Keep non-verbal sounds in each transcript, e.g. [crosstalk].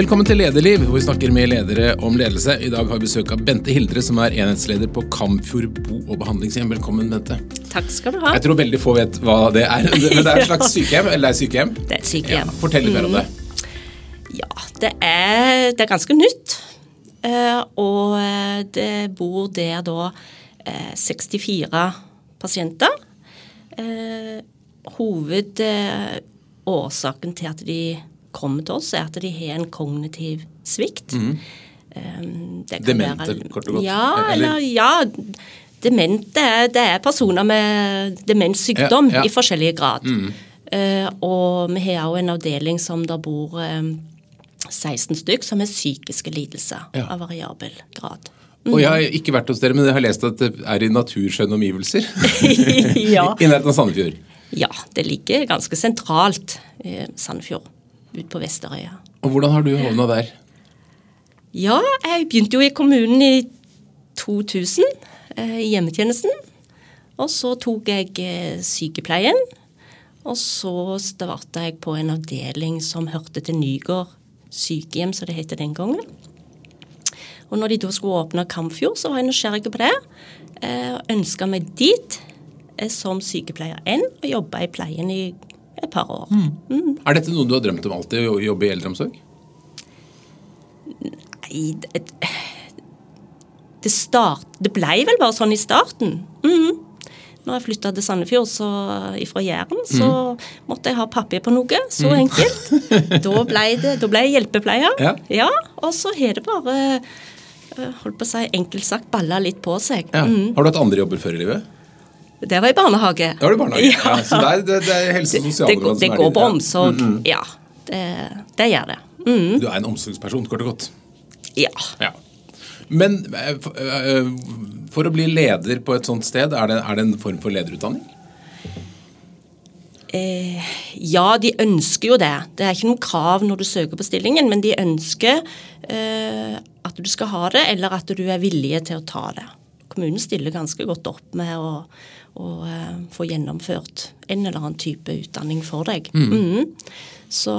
Velkommen til Lederliv, hvor vi snakker med ledere om ledelse. I dag har vi besøk av Bente Hildre, som er enhetsleder på Kamfjord bo- og behandlingshjem. Velkommen, Bente. Takk skal du ha. Jeg tror veldig få vet hva det er, [laughs] men det er et slags sykehjem? Eller det er sykehjem? Det er et sykehjem. Ja, fortell litt mer om det. Ja, det er, det er ganske nytt. Eh, og eh, det bor der da eh, 64 pasienter. Eh, Hovedårsaken til at de kommer til oss, er at de har en kognitiv svikt. Mm. det kan Demente, være- kort og godt? Ja, Eller- ja. Demente det er personer med demenssykdom Ja, ja. i forskjellige grad. Eh, og vi har òg en avdeling som der bor um, 16 stykk som er psykiske lidelser Ja. av variabel grad. Og jeg har ikke vært hos dere, men jeg har lest at det er i naturskjønne omgivelser. [laughs] ja. [laughs] I nærheten av Sandefjord. ja, det ligger ganske sentralt i Sandefjord, ute på Vesterøya. Og hvordan har du havna der? Ja, jeg begynte jo i kommunen i 2000, eh, i hjemmetjenesten. Og så tok jeg eh, sykepleien. Og så starta jeg på en avdeling som hørte til Nygård sykehjem, som det het den gangen. Og når de da skulle åpne Kamfjord, så var jeg nysgjerrig på det. Eh, Og ønska meg dit som sykepleier enn, og jobba i pleien i et par år. Er dette noe du har drømt om alltid, å jobbe i eldreomsorg? Nei, det, det start, Det ble vel bare sånn i starten. Mm. Når jeg flytta til Sandefjord så, fra Jæren, så måtte jeg ha papir på noe. Så enkelt. [laughs] Da ble, det, da ble jeg hjelpepleier. Ja. Og så har det bare eh, holdt på å si, enkelt sagt balla litt på seg. Ja. Mm. Har du hatt andre jobber før i livet? Det var i barnehage. Det var i barnehage. Ja. Ja. så det er, det, det er helse- og Det, sosialråd går- det. det er går på omsorg. Ja, det, det gjør det. Mm. Du er en omsorgsperson, kort og godt. Ja. Ja. Men eh, eh, for å bli leder på et sånt sted, er det, er det en form for lederutdanning? Eh, ja, de ønsker jo det. Det er ikke noe krav når du søker på stillingen, men de ønsker eh, at du skal ha det, eller at du er villig til å ta det. Kommunen stiller ganske godt opp med å, å eh, få gjennomført en eller annen type utdanning for deg. Mhm. Så,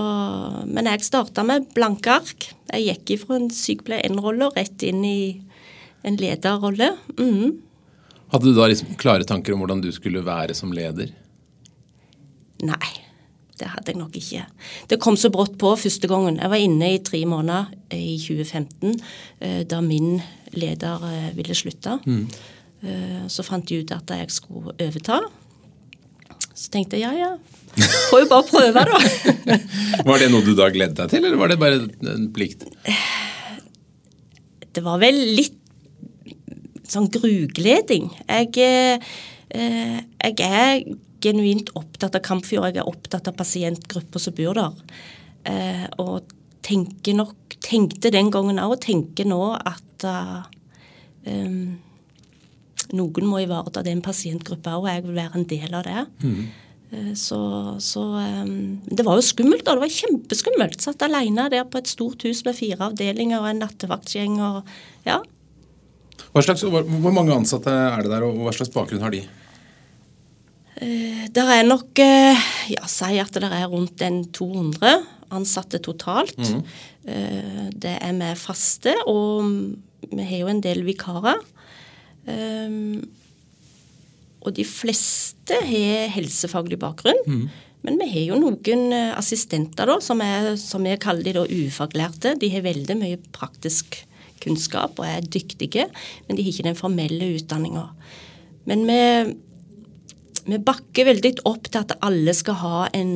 men jeg starta med blanke ark. Jeg gikk ifra en sykepleier-N-rolle og rett inn i en lederrolle. Mm. Hadde du da liksom klare tanker om hvordan du skulle være som leder? Nei, det hadde jeg nok ikke. Det kom så brått på første gangen. Jeg var inne i tre måneder i 2015 eh, da min leder eh, ville slutte. Mm. Så fant de ut at jeg skulle overta. Så tenkte jeg ja, ja. Får jo bare prøve, da. [laughs] Var det noe du da gledet deg til, eller var det bare en plikt? Det var vel litt sånn grugleding. Jeg, eh, jeg er genuint opptatt av Kampfjord. Jeg er opptatt av pasientgrupper som bor der. Eh, og tenker nok, tenkte den gangen òg, og tenker nå at eh, um, noen må ivareta den pasientgruppa òg, og jeg vil være en del av det. Eh, Så, så Det var jo skummelt, da. Det var kjempeskummelt. Satt alene der på et stort hus med fire avdelinger og en nattevaktgjeng og ja, slags, hvor mange ansatte er det der, og hva slags bakgrunn har de? Det er nok eh, ja, Si at det er rundt en 200 ansatte totalt. Eh, Det er med faste, og vi har jo en del vikarer. Eh, Og de fleste har helsefaglig bakgrunn. Men vi har jo noen eh, assistenter da, som, er, som jeg kaller de da ufaglærte. De har veldig mye praktisk kunnskap og er dyktige, men de har ikke den formelle utdanninga. Men vi vi bakker veldig opp til at alle skal ha en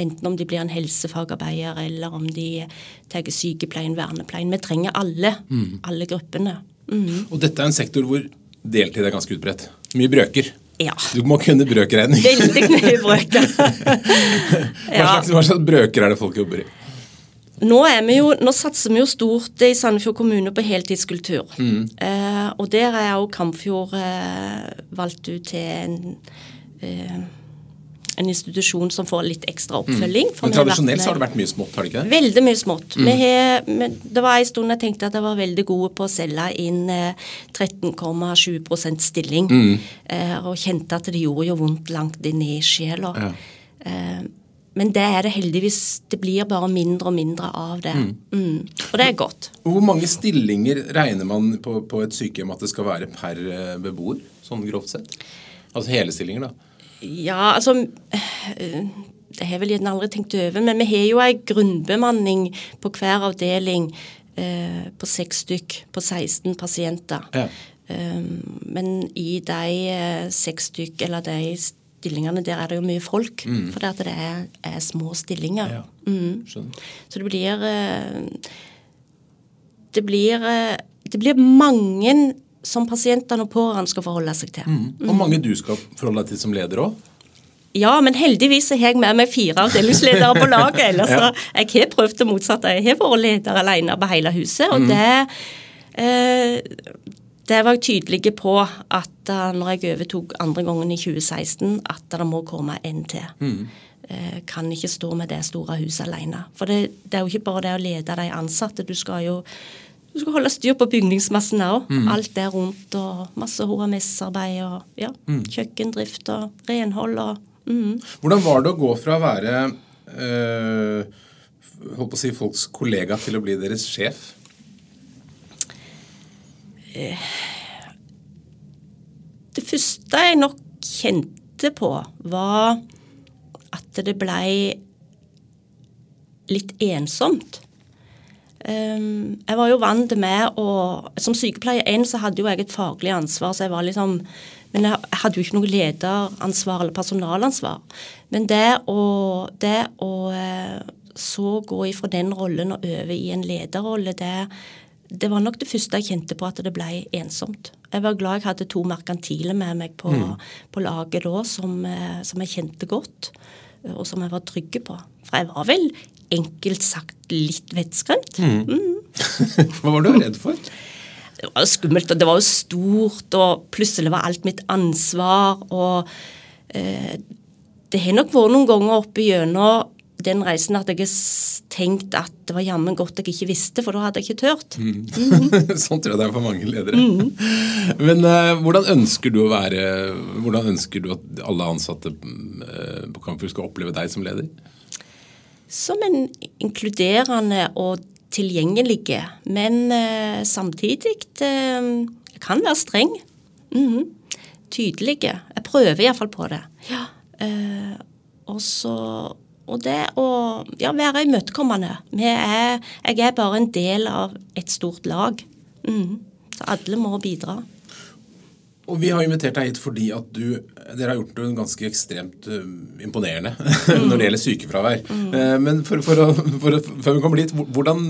Enten om de blir en helsefagarbeider eller om de tar sykepleien, vernepleien. Vi trenger alle. Alle gruppene. Mm. Og dette er en sektor hvor deltid er ganske utbredt. Mye brøker. Ja. Du må kunne brøkregning. Veldig mye brøker. [laughs] Hva, slags, hva slags brøker er det folk jobber i? Nå, er vi jo, nå satser vi jo stort i Sandefjord kommune på heltidskultur. Eh, og der er jo Kampfjord eh, valgt ut til en, eh, en institusjon som får litt ekstra oppfølging. Mm. Men tradisjonelt så har det vært mye smått, har det ikke det? Veldig mye smått. Vi har, men det var en stund jeg tenkte at jeg var veldig gode på å selge inn eh, 13,7 stilling. Eh, og kjente at det gjorde jo vondt langt inn i sjela. Ja. Men det er det heldigvis. Det blir bare mindre og mindre av det. Mm. Og det er godt. Hvor mange stillinger regner man på, på et sykehjem at det skal være per eh, beboer? Sånn grovt sett? Altså hele stillinger, da? Ja, altså eh, Det har vel gjerne aldri tenkt over, men vi har jo ei grunnbemanning på hver avdeling eh, på seks stykk på 16 pasienter. Ja. Um, men i de seks stykk, eller de stillingene der er det jo mye folk. For det, det er, er små stillinger. Ja. Mm. Så det blir eh, Det blir eh, Det blir mange som pasientene og pårørende skal forholde seg til. Og mange du skal forholde deg til som leder òg? Ja, men heldigvis har jeg med meg fire avdelingsledere på laget. [laughs] ellers ja. Jeg har prøvd det motsatte. Jeg har vært leder alene på hele huset. Og det eh, det var jeg tydelig på at uh, når jeg overtok andre gangen i 2016, at det må komme en til. Mm. kan ikke stå med det store huset alene. For det, det er jo ikke bare det å lede de ansatte. Du skal jo du skal holde styr på bygningsmassen òg. Alt det rundt og masse HMS-arbeid og ja, kjøkkendrift og renhold og mm. Hvordan var det å gå fra å være øh, holdt på å si folks kollega til å bli deres sjef? Det første jeg nok kjente på, var at det blei litt ensomt. Um, jeg var jo vant med å Som sykepleier én så hadde jo jeg et faglig ansvar, så jeg var liksom Men jeg hadde jo ikke noe lederansvar eller personalansvar. Men det å, det å eh, så gå ifra den rollen og over i en lederrolle, det, det var nok det første jeg kjente på at det ble ensomt. Jeg var glad jeg hadde to merkantile med meg på, på laget da, som, eh, som jeg kjente godt, og som jeg var trygge på. For jeg var vel enkelt sagt litt vettskremt. [laughs] Hva var du redd for? Det var jo skummelt, og det var jo stort, og plutselig var alt mitt ansvar. Og eh, det har nok vært noen ganger oppe gjennom den reisen at jeg har tenkt at det var jammen godt jeg ikke visste, for da hadde jeg ikke turt. [laughs] sånn tror jeg det er for mange ledere. Men uh, hvordan ønsker du å være Hvordan ønsker du at alle ansatte øh, på Kampfjord skal oppleve deg som leder? Som en inkluderende og tilgjengelige, men uh, samtidig uh, jeg kan være streng. Mhm. Tydelige. Jeg prøver iallfall på det. Ja. Uh, og så og det å ja, være imøtekommende. Jeg er bare en del av et stort lag. Mm. Så alle må bidra. Og vi har invitert deg hit fordi at du Dere har gjort det ganske ekstremt øh, imponerende [laughs] når det gjelder sykefravær. Eh, men for, for å, for å, før vi kommer dit, hvordan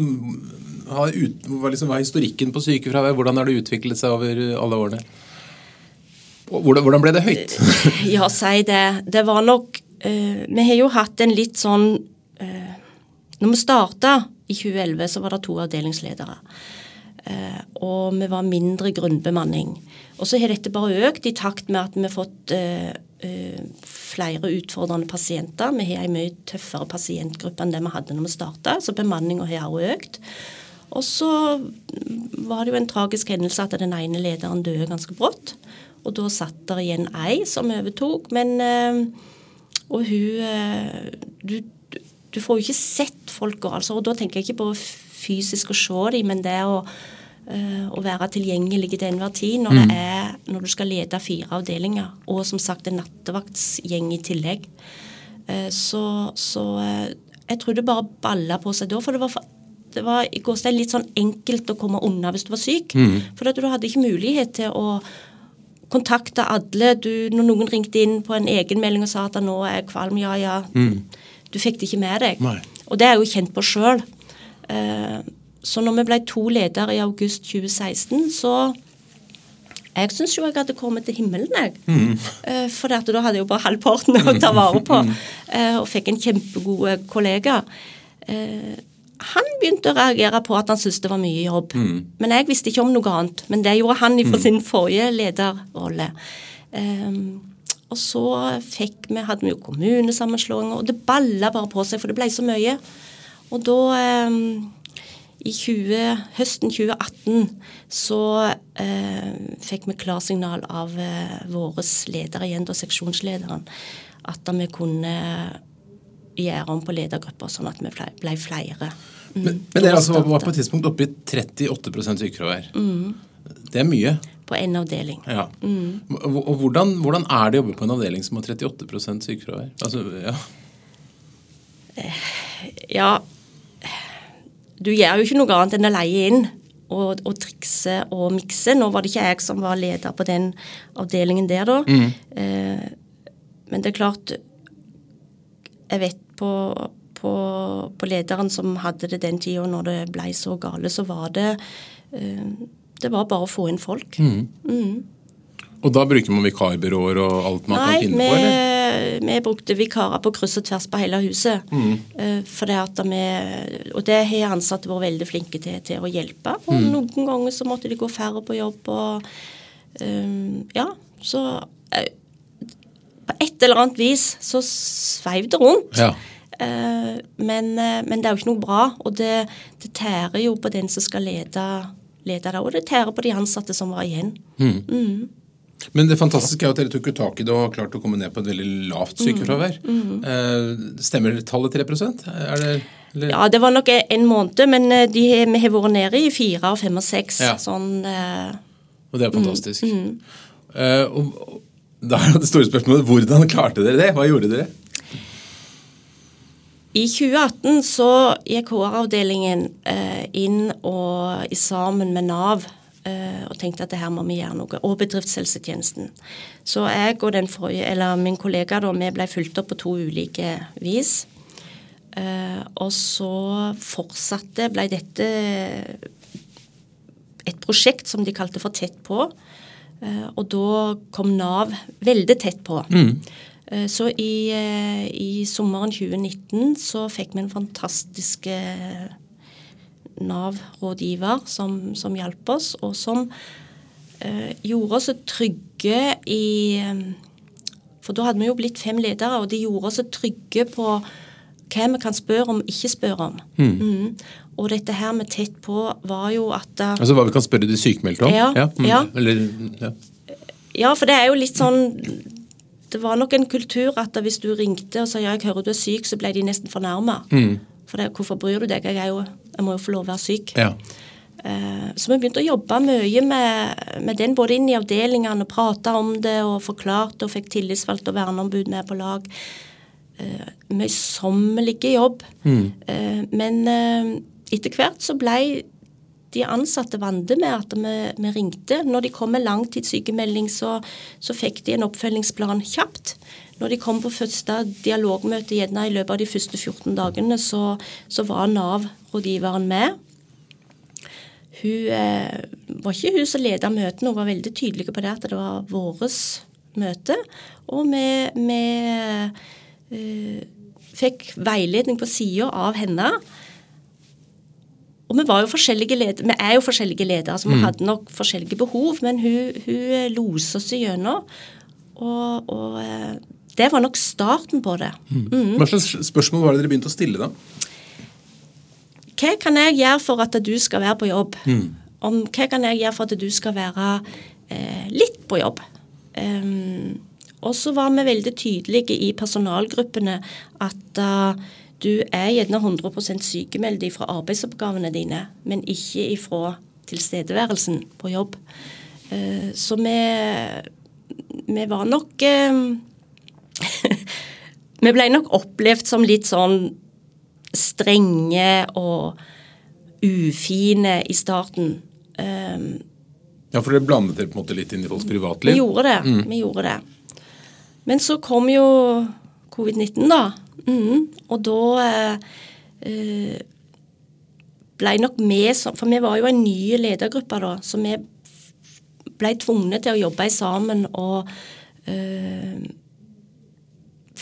har ut, hva, liksom, er historikken på sykefravær? Hvordan har det utviklet seg over alle årene? Hvordan, hvordan ble det høyt? [laughs] Ja, si det. Det var nok eh, Vi har jo hatt en litt sånn eh, Når vi starta i 2011, så var det to avdelingsledere. Eh, og vi var mindre grunnbemanning. Og så har dette bare økt i takt med at vi har fått eh, eh, flere utfordrende pasienter. Vi har en mye tøffere pasientgruppe enn det vi hadde når vi starta, så bemanninga har også økt. Og så var det jo en tragisk hendelse at den ene lederen døde ganske brått. Og da satt der igjen ei som overtok, men eh, Og hun eh, du, du, får jo ikke sett folka, altså. Og da tenker jeg ikke på fysisk å se dem, men det å, eh, å være tilgjengelig til enhver tid når, det er, når du skal lede fire avdelinger, og som sagt en nattevaktsgjeng i tillegg. Eh, så så jeg tror det bare balla på seg da. For det var, for, det var i går litt sånn enkelt å komme unna hvis du var syk. For at du hadde ikke mulighet til å kontakte alle. Du, når noen ringte inn på en egenmelding og sa at nå er jeg kvalm, ja ja. Du fikk det ikke med deg. Nei. Og det er jeg jo kjent på sjøl. så når vi ble to ledere i august 2016, så jeg syns jo jeg hadde kommet til himmelen, jeg. Eh, for da hadde jeg jo bare halvparten å ta vare på. eh, og fikk en kjempegod kollega. Eh, han begynte å reagere på at han syntes det var mye jobb. Men jeg visste ikke om noe annet. Men det gjorde han fra sin forrige lederrolle. Um, og så fikk vi, hadde vi jo kommunesammenslåinger, og det balla bare på seg, for det ble så mye. Og da um, i 20, høsten 2018 så eh, fikk vi klarsignal av eh, vår ledere igjen, da seksjonslederen, at vi kunne gjøre om på ledergrupper, sånn at vi ble, flere. Mm. Men, men dere altså var på et tidspunkt oppe i 38% sykefravær. Mm. Det er mye. På en avdeling. Ja. Mm. Og hvordan, hvordan, er det å jobbe på en avdeling som har 38% sykefravær? Altså, ja. ja Du gjør jo ikke noe annet enn å leie inn og, og trikse og mikse. Nå var det ikke jeg som var leder på den avdelingen der, da. Mm. Eh, men det er klart Jeg vet på, på, på, lederen som hadde det den tida, når det ble så gale, så var det eh, Det var bare å få inn folk. Mm. Mm. Og da bruker man vikarbyråer og alt man Nei, kan finne vi, på? eller? vi brukte vikarer på kryss og tvers på hele huset. Mm. Uh, for det at vi, og det har ansatte vært veldig flinke til, til å hjelpe. Og mm. noen ganger så måtte de gå færre på jobb. og um, Ja, så På et eller annet vis så sveiv det rundt. Ja. Uh, men, men, det er jo ikke noe bra, og det, det tærer jo på den som skal lede, lede det. Og det tærer på de ansatte som var igjen. Mm. mm. Men det fantastiske er at dere tok tak i det og har klart å komme ned på et veldig lavt sykefravær. Mm. Mm. Eh, stemmer tallet 3 er det, eller? Ja, det var nok en måned, men de, vi har vært nede i fire og fem og seks. Ja. Sånn, og det er fantastisk. Mm. Eh, og, da er det store spørsmålet hvordan klarte dere det? Hva gjorde dere? I 2018 så gikk HR-avdelingen eh, inn og sammen med Nav Eh, og tenkte at det her må vi gjøre noe. Og bedriftshelsetjenesten. Så jeg og forrige, min kollega da, vi ble fulgt opp på to ulike vis. Uh, og så fortsatte, ble dette et prosjekt som de kalte for Tett på. Uh, og da kom Nav veldig tett på. Mm. Uh, så i, i, sommeren 2019 så fikk vi en fantastisk Nav-rådgiver som, som hjalp oss, og som eh, gjorde oss trygge i For da hadde vi jo blitt fem ledere, og de gjorde oss trygge på hva vi kan spørre om, ikke spørre om. Mm. Mm. Og dette her med tett på var jo at uh, Altså hva vi kan spørre de sykmeldte om? Ja. ja. Mm. ja. Eller, ja. ja, for det er jo litt sånn Det var nok en kultur at hvis du ringte og sa ja, jeg hører du er syk, så ble de nesten fornærma. Mm. For det, hvorfor bryr du deg? Jeg, jo, jeg, må jo få lov å være syk. Ja. Uh, så vi begynte å jobbe mye med, med den, både inn i avdelingene, prate om det og forklarte og fikk tillitsvalgt og verneombud med på lag. Møysommelig Møysommelige jobb. Mm. Men etter hvert så ble de ansatte vante med at vi, vi, ringte. Når de kom med langtidssykemelding, så, så fikk de en oppfølgingsplan kjapt. Når de kom på første dialogmøte gjerne i løpet av de første 14 dagene, så, så var Nav-rådgiveren med. Hun eh, var ikke hun som ledet møtene, hun var veldig tydelig på det at det var vårt møte. Og vi, vi eh, fikk veiledning på sida av henne. Og vi var jo forskjellige ledere, vi er jo forskjellige ledere, så vi mm. hadde nok forskjellige behov, men hun, hun loser oss igjennom. Og, og eh, det var nok starten på det. Mm. Hva slags spørsmål var det dere begynte å stille da? Hva kan jeg gjøre for at du skal være på jobb? Mm. Om, hva kan jeg gjøre for at du skal være eh, litt på jobb? Um, og så var vi veldig tydelige i personalgruppene at uh, du er gjerne 100% sykemeldt fra arbeidsoppgavene dine, men ikke ifra tilstedeværelsen på jobb. Uh, så vi, vi var nok uh, [laughs] Vi ble nok opplevd som litt sånn strenge og ufine i starten. Um, ja, for det blandet dere på en måte litt inn i folks privatliv? Vi gjorde det. Mm. vi gjorde det. Men så kom jo covid-19, da. Mm, og da eh, ble nok vi For vi var jo en ny ledergruppe da, så vi ble tvunget til å jobbe sammen og eh,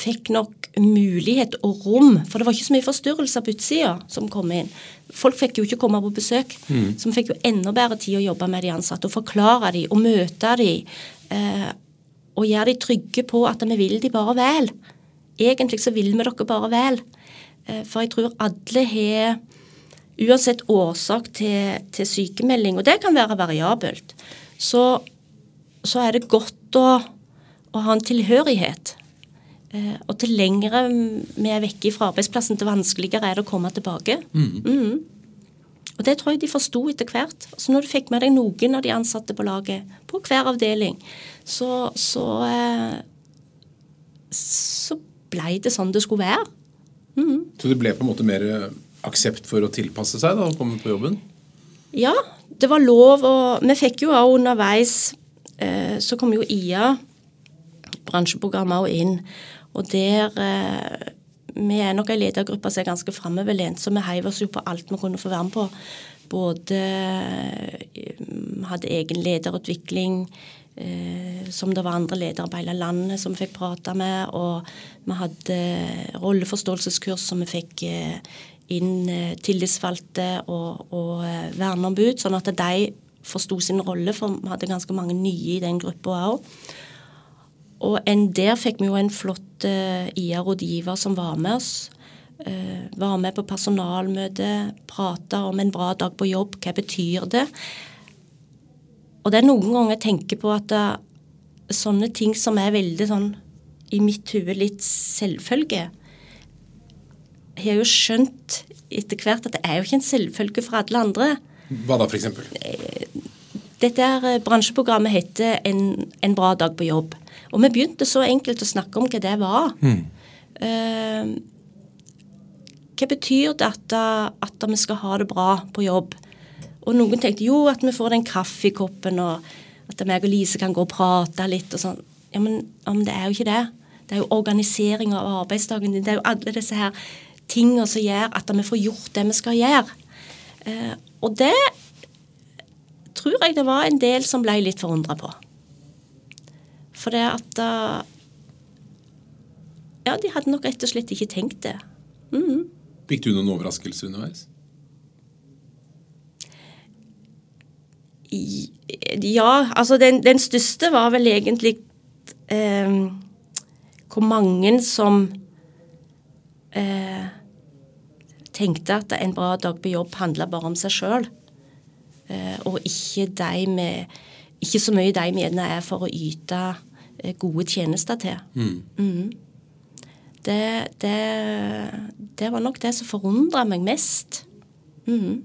fikk nok mulighet og rom, for det var ikke så mye forstyrrelser på utsida som kom inn. Folk fikk jo ikke komme på besøk, mm. så vi fikk jo enda bedre tid å jobbe med de ansatte og forklare dem og møte dem. Eh, og gjøre dem trygge på at vi vil de bare vel. Egentlig så vil vi dere bare vel. Eh, for jeg tror alle har uansett årsak til, til, sykemelding, og det kan være variabelt, så, så er det godt å, å ha en tilhørighet. Eh, og til lengre vi er vekke fra arbeidsplassen, til vanskeligere er det å komme tilbake. Mm. Og det tror jeg de forsto etter hvert. Så når du fikk med deg noen av de ansatte på laget, på hver avdeling, så, så, eh, så blei det sånn det skulle være. Mm. Så det ble på en måte mer aksept for å tilpasse seg da, å komme på jobben? Ja, det var lov. Og vi fikk jo òg underveis eh, Så kom jo IA, bransjeprogrammet, òg inn. Og der eh, Vi er nok ei ledergruppe som er ganske framoverlent, så vi heiv oss jo på alt vi kunne få være med på. Både eh, hadde egen lederutvikling, eh, som det var andre ledere på hele landet som vi fikk prate med. Og vi hadde rolleforståelseskurs som vi fikk eh, inn eh, tillitsvalgte og, og eh, verneombud, sånn at de forsto sin rolle, for vi hadde ganske mange nye i den gruppa òg. Og en, der fikk vi jo en flott uh, IA-rådgiver som var med oss. Uh, var med på personalmøte, prata om en bra dag på jobb. Hva betyr det? Og det er noen ganger jeg tenker på at uh, sånne ting som er veldig sånn i mitt hode litt selvfølge. Jeg har jo skjønt etter hvert at det er jo ikke en selvfølge for alle andre. Hva da, f.eks.? Dette er, bransjeprogrammet heter en, en bra dag på jobb'. Og vi begynte så enkelt å snakke om hva det var. Mm. Uh, hva betyr det at, at, vi skal ha det bra på jobb? Og noen tenkte jo at vi får den kaffekoppen, og at meg og Lise kan gå og prate litt og sånn. Ja, men, ja, men det er jo ikke det. Det er jo organisering av arbeidsdagen din. Det er jo alle disse her tingene som gjør at vi får gjort det vi skal gjøre. Eh, og det tror jeg det var en del som ble litt forundra på. For det at uh, Ja, de hadde nok rett og slett ikke tenkt det. Mm. Fikk du noen overraskelse underveis? Ja, altså den, den største var vel egentlig eh, hvor mange som eh, tenkte at en bra dag på jobb handla bare om seg sjøl, eh, og ikke med ikke så mye de gjerne er for å yte Eh, gode tjenester til. Mm. Mm. Det, det, det, var nok det som forundra meg mest. Mm.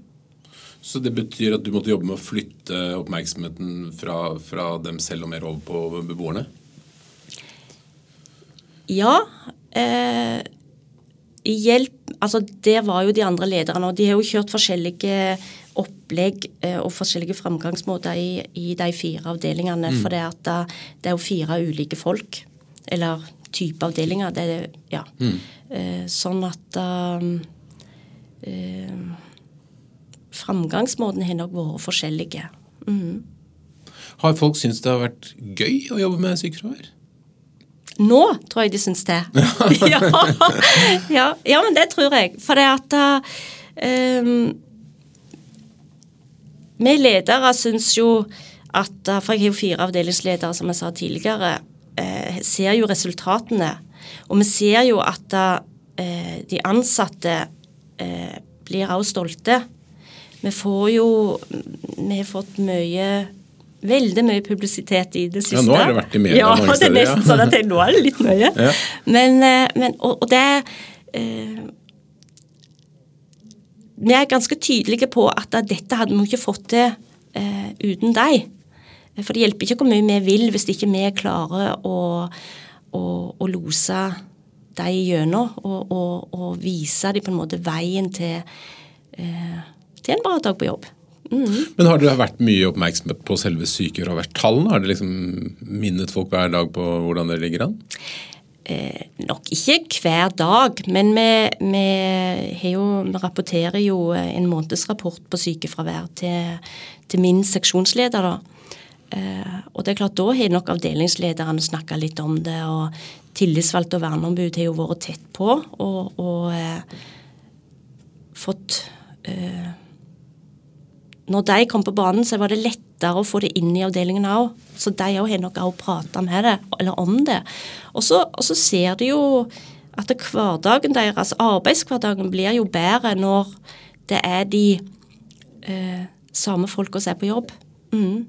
Så det betyr at du måtte jobbe med å flytte oppmerksomheten fra, fra dem selv og mer over på beboerne? Ja. Eh, hjelp Altså, det var jo de andre lederne, og de har jo kjørt forskjellige opplegg eh, og forskjellige framgangsmåter i, i de fire avdelingene. Mm. For det, at det er jo fire ulike folk, eller type avdelinger. Det ja. Mm. Eh, sånn at um, uh, Framgangsmåten har nok vært forskjellige. Mm. Har folk syntes det har vært gøy å jobbe med sykefravær? Nå tror jeg de syns det. [laughs] [laughs] ja. ja, ja, men det tror jeg. For det at um, vi ledere syns jo at For jeg har jo fire avdelingsledere, som jeg sa tidligere. Eh, ser jo resultatene. Og vi ser jo at eh, de ansatte eh, blir også stolte. Vi får jo Vi har fått mye veldig mye publisitet i det siste. Ja, nå har det vært i media ja, mange steder. Ja, det er nesten sånn at jeg, nå er det litt mye. Ja. Men, eh, men og, og, det eh, vi er ganske tydelige på at dette hadde vi ikke fått til eh, uten deg. For det hjelper ikke hvor mye vi vil hvis ikke vi klarer å, å, å lose dem gjennom og, og, og, vise dem på en måte veien til, eh, til en bra dag på jobb. Mm. Men har det vært mye oppmerksomhet på selve sykefraværstallene? Har det liksom minnet folk hver dag på hvordan det ligger an? eh, nok ikke hver dag, men vi, vi, jo, vi, rapporterer jo en månedsrapport på sykefravær til, til min seksjonsleder. da. Eh, og det er klart, Da har nok avdelingslederne snakka litt om det. og Tillitsvalgte og verneombud har jo vært tett på og, og eh, fått eh, Når de kom på banen, så var det lettere å få det inn i avdelingen òg. Så de òg har nok òg prata med det, eller om det. Og så, og så ser de jo at hverdagen deres, arbeidshverdagen, blir jo bedre når det er de eh, samme folka som er på jobb. Mm.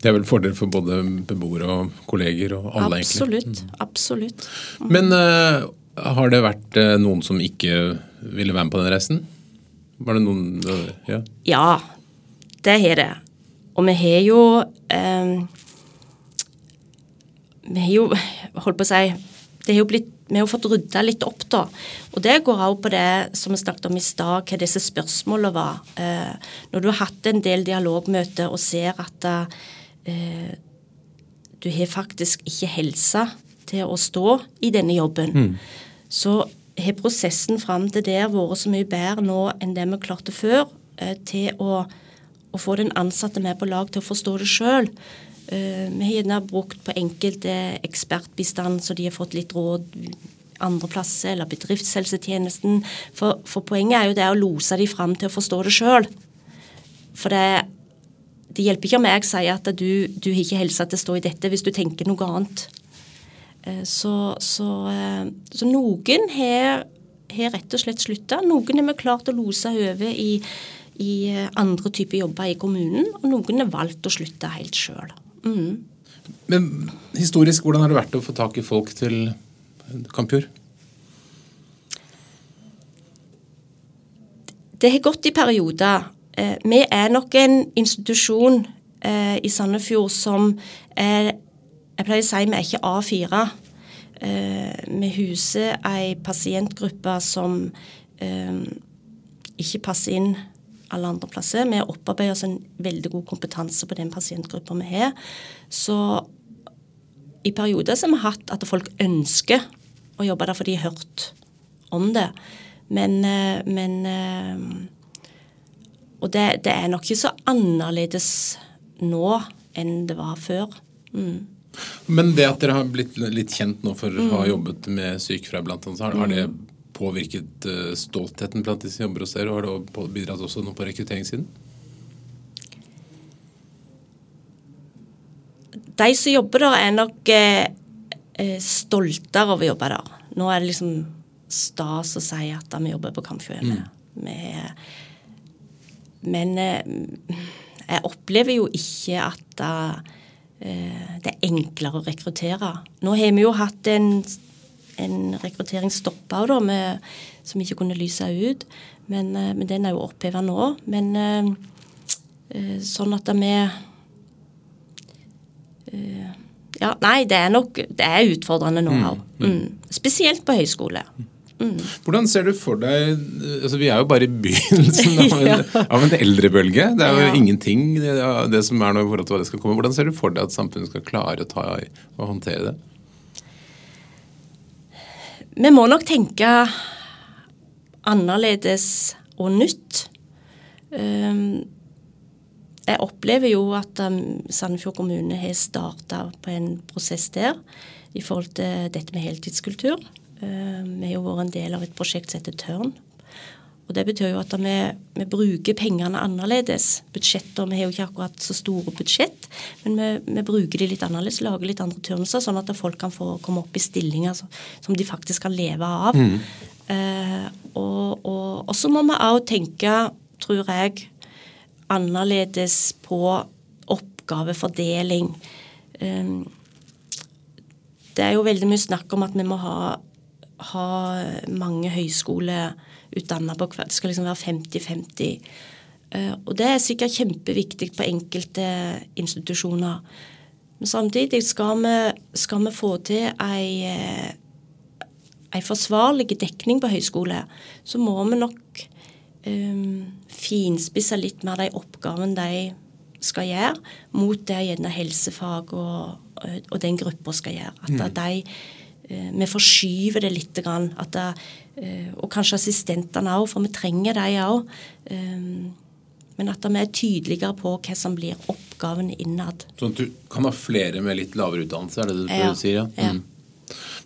Det er vel fordel for både beboere og kolleger og alle, absolutt, egentlig. Mm. Absolutt. Men uh, har det vært uh, noen som ikke ville være med på den reisen? Var det noen uh, Ja, ja det har det. Og vi har jo Vi har jo [laughs] holdt på å si det har jo blitt vi har jo fått rydda litt opp, da. Og det går også på det som vi snakket om i stad, hva disse spørsmålene var. Eh, når du har hatt en del dialogmøter og ser at eh, du har faktisk ikke helse til å stå i denne jobben, mm. så har prosessen fram til der vært så mye bedre nå enn det vi klarte før, eh, til å, å, få den ansatte med på lag til å forstå det sjøl. Eh, vi har gjerne brukt på enkelte ekspertbistand, så de har fått litt råd andre plasser, eller bedriftshelsetjenesten. For, for, poenget er jo det å lose de fram til å forstå det sjøl. For det, det, hjelper ikke om jeg sier at du, du har ikke helsa til å stå i dette, hvis du tenker noe annet. Eh, så, så, eh, så noen har, har, rett og slett slutta. Noen har vi klart å lose over i, i andre typer jobber i kommunen, og noen har valgt å slutte helt sjøl. Mm. Men historisk, hvordan har det vært å få tak i folk til Kampjord? Det har gått i perioder. Eh, vi er nok en institusjon eh, i Sandefjord som er Jeg pleier å si vi er ikke A4. Eh, vi huser ei pasientgruppe som ikke passer inn alle andre plasser. Vi har opparbeidet oss en veldig god kompetanse på den pasientgruppa vi har. Så i perioder så har vi hatt at folk ønsker å jobbe der for de har hørt om det. Men, eh, men eh, Og det, det, er nok ikke så annerledes nå enn det var før. Mm. Men det at dere har blitt litt kjent nå for å ha mm. jobbet med sykefravær, annet, har, har det mm påvirket uh, stoltheten blant de som jobber hos dere? Og har det bidratt også noe på rekrutteringssiden? De som jobber der, er nok eh, eh, stoltere over å jobbe der. Nå er det liksom stas å si at vi jobber på Kampfjøene. Mm. Men eh, jeg opplever jo ikke at eh, det er enklere å rekruttere. Nå har vi jo hatt en en rekruttering stoppa som ikke kunne lyse ut. Men, eh, men den er jo oppheva nå. Men eh, eh, sånn at vi Ja, nei, det er nok det er utfordrende nå òg. Mm, mm. mm. Spesielt på høyskole. Mm. Hvordan ser du for deg altså Vi er jo bare i begynnelsen av [laughs] en, ja. av en eldrebølge. Det er jo ja. ingenting det, det, som er noe i forhold til hva det skal komme. Hvordan ser du for deg at samfunnet skal klare å ta og håndtere det? Vi må nok tenke annerledes og nytt. Ehm, jeg opplever jo at um, Sandefjord kommune har starta på en prosess der i forhold til dette med heltidskultur. Ehm, vi har jo vært en del av et prosjekt som heter Tørn, og Det betyr jo at vi, vi bruker pengene annerledes. Budsjetter, Vi har jo ikke akkurat så store budsjett, men vi, vi bruker de litt annerledes. Lager litt andre turnuser, sånn at folk kan få komme opp i stillinger som de faktisk kan leve av. Mm. Eh, og, og, og, så må vi òg tenke, tror jeg, annerledes på oppgavefordeling. Eh, det er jo veldig mye snakk om at vi må ha, ha mange høyskoler utdanna på Det skal liksom være 50-50. Eh, og det er sikkert kjempeviktig på enkelte institusjoner. Men samtidig skal vi, skal vi få til ei, eh, ei forsvarlig dekning på høyskole, så må vi nok um, finspisse litt mer de oppgavene de skal gjøre, mot det gjerne helsefag og, og den gruppa skal gjøre. At mm. de, vi forskyver det litt. Grann, at det, Eh, og kanskje assistentene òg, for vi trenger dem òg. Eh, men at vi er tydeligere på hva som blir oppgavene innad. Sånn at du kan ha flere med litt lavere utdannelse, er det det du ja, sier? Ja. ja. Mm.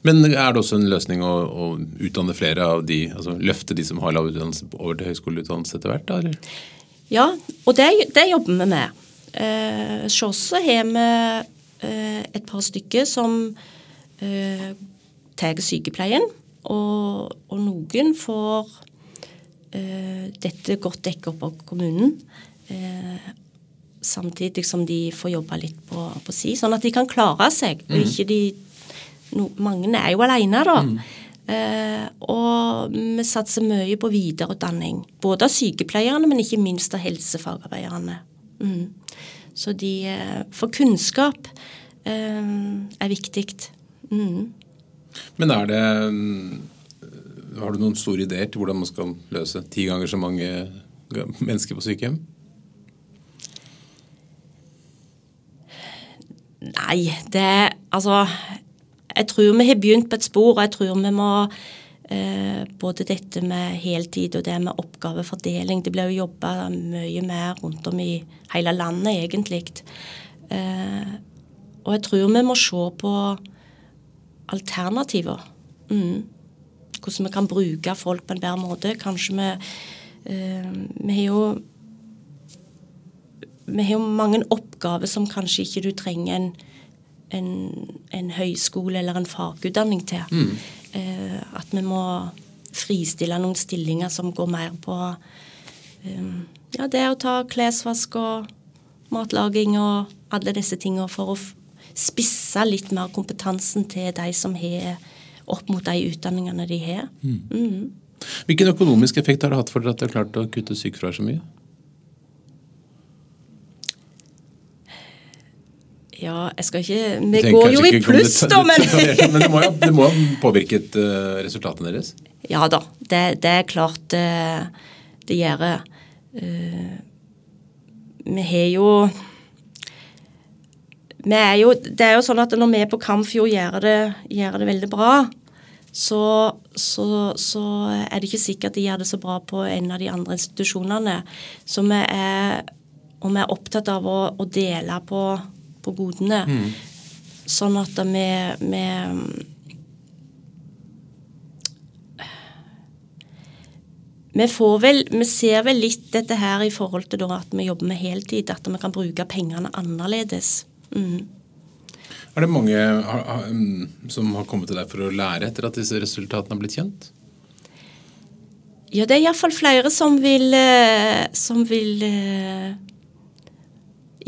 Men er det også en løsning å, å, utdanne flere av de, altså løfte de som har lav utdannelse over til høyskoleutdannelse etter hvert? eller? Ja, og det, det jobber vi med. Eh, så også har vi eh, et par stykker som eh, tar sykepleien. Og, og noen får eh, dette godt dekket opp av kommunen. Eh, samtidig som de får jobbe litt på, på si, sånn at de kan klare seg. Mm. ikke de no, Mange er jo alene, da. Eh, og vi satser mye på videreutdanning. Både av sykepleierne, men ikke minst av helsefagarbeiderne. Mm. Så de eh, For kunnskap eh, er viktig. Mm. Men er det mm, Har du noen store ideer til hvordan man skal løse ti ganger så mange mennesker på sykehjem? Nei, det Altså, jeg tror vi har begynt på et spor, og jeg tror vi må eh, Både dette med heltid og det med oppgavefordeling Det blir jo jobba mye mer rundt om i hele landet, egentlig. Eh, og jeg tror vi må se på alternativer. Mm. Hvordan vi kan bruke folk på en bedre måte. Kanskje vi eh, Vi har jo vi har jo mange oppgaver som kanskje ikke du trenger en, en, en høyskole eller en fagutdanning til. Mm. Eh, at vi må fristille noen stillinger som går mer på eh, ja, det å ta klesvask og matlaging og alle disse tingene for å spisse litt mer kompetansen til de som har opp mot de utdanningene de har. Mm. Hvilken økonomisk effekt har det hatt for dere at dere har klart å kutte sykefravær så mye? Ja, jeg skal ikke Vi Tenk går jo i pluss, da, men [laughs] Men det må jo det må ha påvirket eh, resultatene deres? Ja da, det, det er klart det, det gjør. Eh, vi har jo er jo, Det er jo sånn at når vi på Kamfjord gjør det, gjør det veldig bra, så, så, så er det ikke sikkert de gjør det så bra på en av de andre institusjonene. Så vi er, og vi er opptatt av å, å dele på, på godene. Sånn at vi, vi Vi, får vel, vi ser vel litt dette her i forhold til at vi jobber med heltid, at vi kan bruke pengene annerledes. Mm. Er det mange har, har, mm, som har kommet til deg for å lære etter at disse resultatene har blitt kjent? Ja, det er iallfall flere som vil, eh, som vil eh,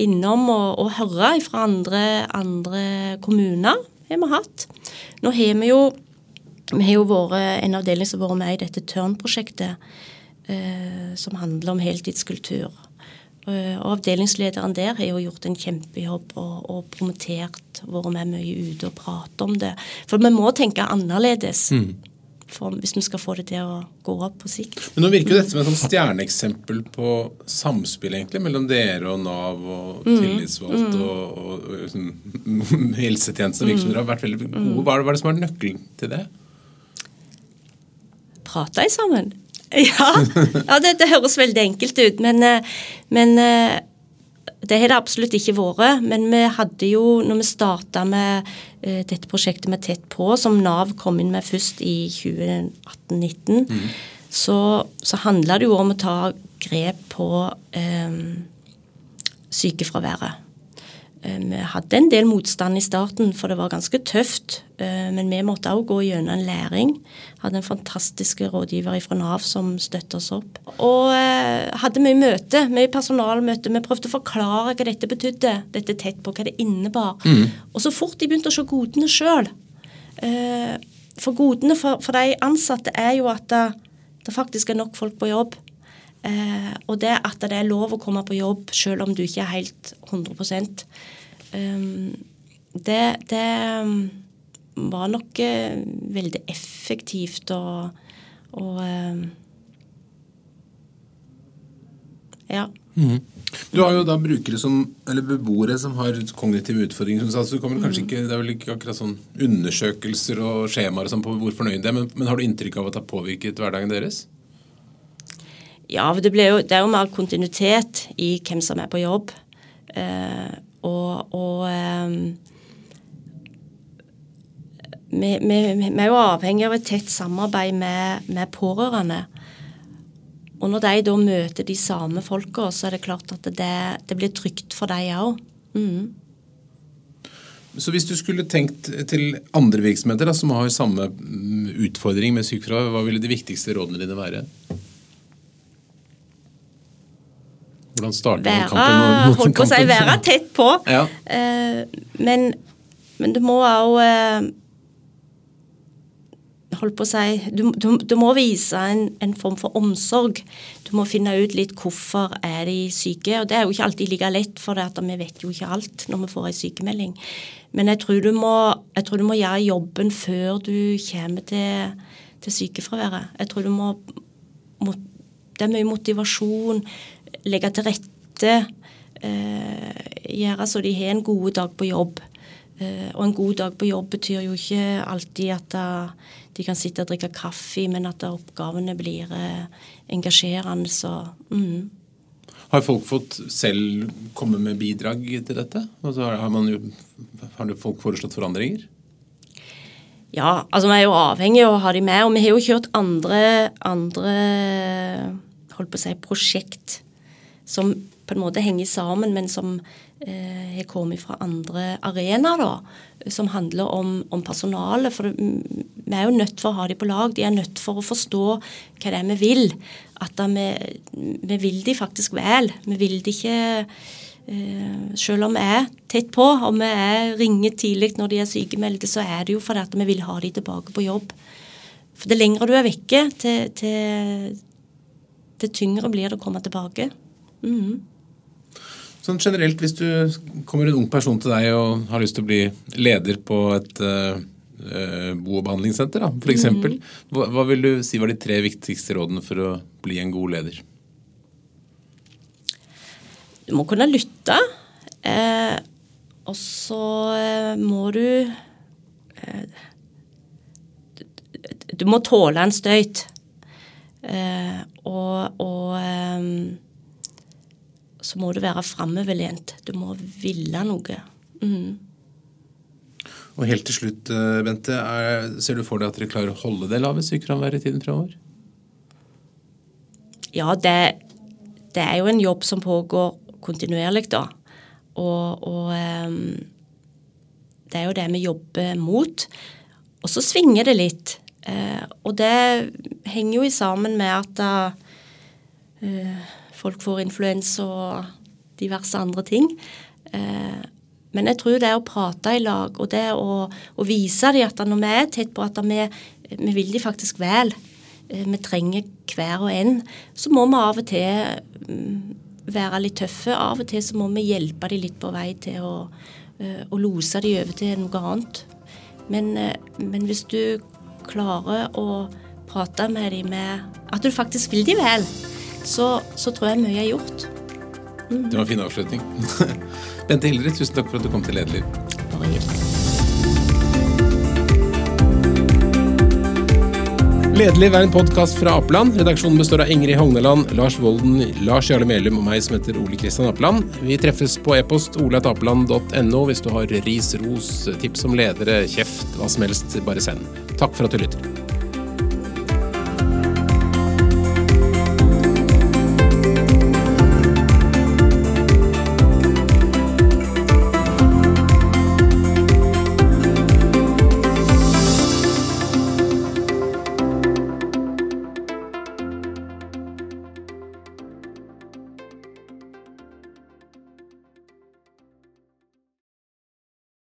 innom og, og høre fra andre, andre kommuner, har vi hatt. Nå har vi jo vi har jo vært en avdeling som har vært med i dette Tørn-prosjektet, eh, som handler om heltidskultur. Eh, og avdelingslederen der har jo gjort en kjempejobb og, og promotert, vært med mye ute og pratet om det. For vi må tenke annerledes for, hvis vi skal få det til å gå opp på sikt. Men Nå virker jo dette som et sånn stjerneeksempel på samspill egentlig, mellom dere og Nav og Mm. tillitsvalgte og, og, og [laughs] sånn, helsetjenesten og virksomheter har vært veldig gode. Hva er, det, hva er det som er nøkkelen til det? Prate sammen. [laughs] Ja, ja det, det høres veldig enkelt ut, men, eh, men eh, det har det absolutt ikke vært. Men vi hadde jo, når vi starta med eh, dette prosjektet med Tett på, som Nav kom inn med først i 2018-2019, så, så handla det jo om å ta grep på eh, sykefraværet. Eh, Vi hadde en del motstand i starten, for det var ganske tøft. eh, Men vi måtte også gå gjennom en læring. Hadde en fantastisk rådgiver fra Nav som støttet oss opp. Og eh, hadde mye møte, mye personalmøte. Vi prøvde å forklare hva dette betydde, dette tett på, hva det innebar. Og så fort de begynte å se godene sjøl. For godene for, for de ansatte er jo at det, det faktisk er nok folk på jobb. Eh, og det at det er lov å komme på jobb selv om du ikke er helt 100 um, det, det um, var nok eh, veldig effektivt og, og eh, Ja. Du har jo da brukere som, eller beboere som har kognitive utfordringer. som du sa, så du kommer kanskje ikke, Det er vel ikke akkurat sånn undersøkelser og skjemaer og sånn på hvor fornøyd de er, men, men har du inntrykk av at det har påvirket hverdagen deres? Ja, det, jo, det er jo mer kontinuitet i hvem som er på jobb. Eh, og og eh, vi, vi, vi er jo avhengig av et tett samarbeid med, med pårørende. Og når de da møter de samme folka, så er det klart at det, det blir trygt for dem òg. Mm. Så hvis du skulle tenkt til andre virksomheter da, som har samme mm, utfordring med sykefravær, hva ville de viktigste rådene dine være? Hvordan starter være, kampen mot- mot kampen? på si, være tett på. Ja. Uh, men, men du må òg uh, Holdt på å si Du, du, du må vise en, en form for omsorg. Du må finne ut litt hvorfor er de syke. Og det er jo ikke alltid like lett, for det at vi vet jo ikke alt når vi får en sykemelding. Men jeg tror du må, tror du må gjøre jobben før du kommer til, til sykefraværet. Jeg tror du må, må Det er mye motivasjon. Legge til rette. Eh, gjøre så de har en god dag på jobb. Eh, og en god dag på jobb betyr jo ikke alltid at de kan sitte og drikke kaffe, men at oppgavene blir eh, engasjerende. Så mm. Har folk fått selv komme med bidrag til dette? Altså, har, har, man jo, har folk foreslått forandringer? Ja, altså vi er jo avhengig av å ha de med. Og vi har jo kjørt andre, andre holdt på å si, prosjekt som på en måte henger sammen, men som eh, kommet fra andre arenaer. Som handler om, om personalet. For vi er jo nødt for å ha dem på lag. De er nødt for å forstå hva det er vi vil. At vi, vi vil de faktisk vel. Vi vil de ikke eh, selv om vi er tett på, og vi er ringer tidlig når de er sykemeldte, så er det jo fordi at vi vil ha de tilbake på jobb. For det lengre du er vekke, til, til, til tyngre blir det å komme tilbake. Mhm. Sånn generelt, hvis du kommer en ung person til deg og har lyst til å bli leder på et uh, bo- og behandlingssenter, da, for eksempel, hva, hva vil du si var de tre viktigste rådene for å bli en god leder? Du må kunne lytte. Eh, og så eh, må du eh, du- må tåle en støyt. Eh, og og så må du være framoverlent. Du må ville noe. Mm. Og helt til slutt, eh, Bente, er, ser du for deg at dere klarer å holde det lave sykefraværet i tiden fremover? Ja, det, det er jo en jobb som pågår kontinuerlig, da. Og, og um, det er jo det vi jobber mot. Og så svinger det litt. Uh, og det henger jo sammen med at eh, folk får influensa og diverse andre ting. Eh, men jeg tror det å prate i lag, og det å, å vise dem at når vi er tett på at vi, vi vil de faktisk vel, eh, vi trenger hver og en, så må vi av og til mm, være litt tøffe. Av og til så må vi hjelpe dem litt på vei til å, eh, å lose dem over til noe annet. Men, men hvis du klarer å prate med dem med at du faktisk vil dem vel, så, så tror jeg mye er gjort. Det var en fin avslutning. [laughs] Bente Hildre, tusen takk for at du kom til Lederliv. Bare. Lederliv er en podkast fra Apeland. Redaksjonen består av Ingrid Hogneland, Lars Volden, Lars Jarle Melum og meg som heter Ole Kristian Apeland. Vi treffes på e-post oleatapeland.no hvis du har ris, ros, tips om ledere, kjeft, hva som helst. Bare send. Takk for at du lytter.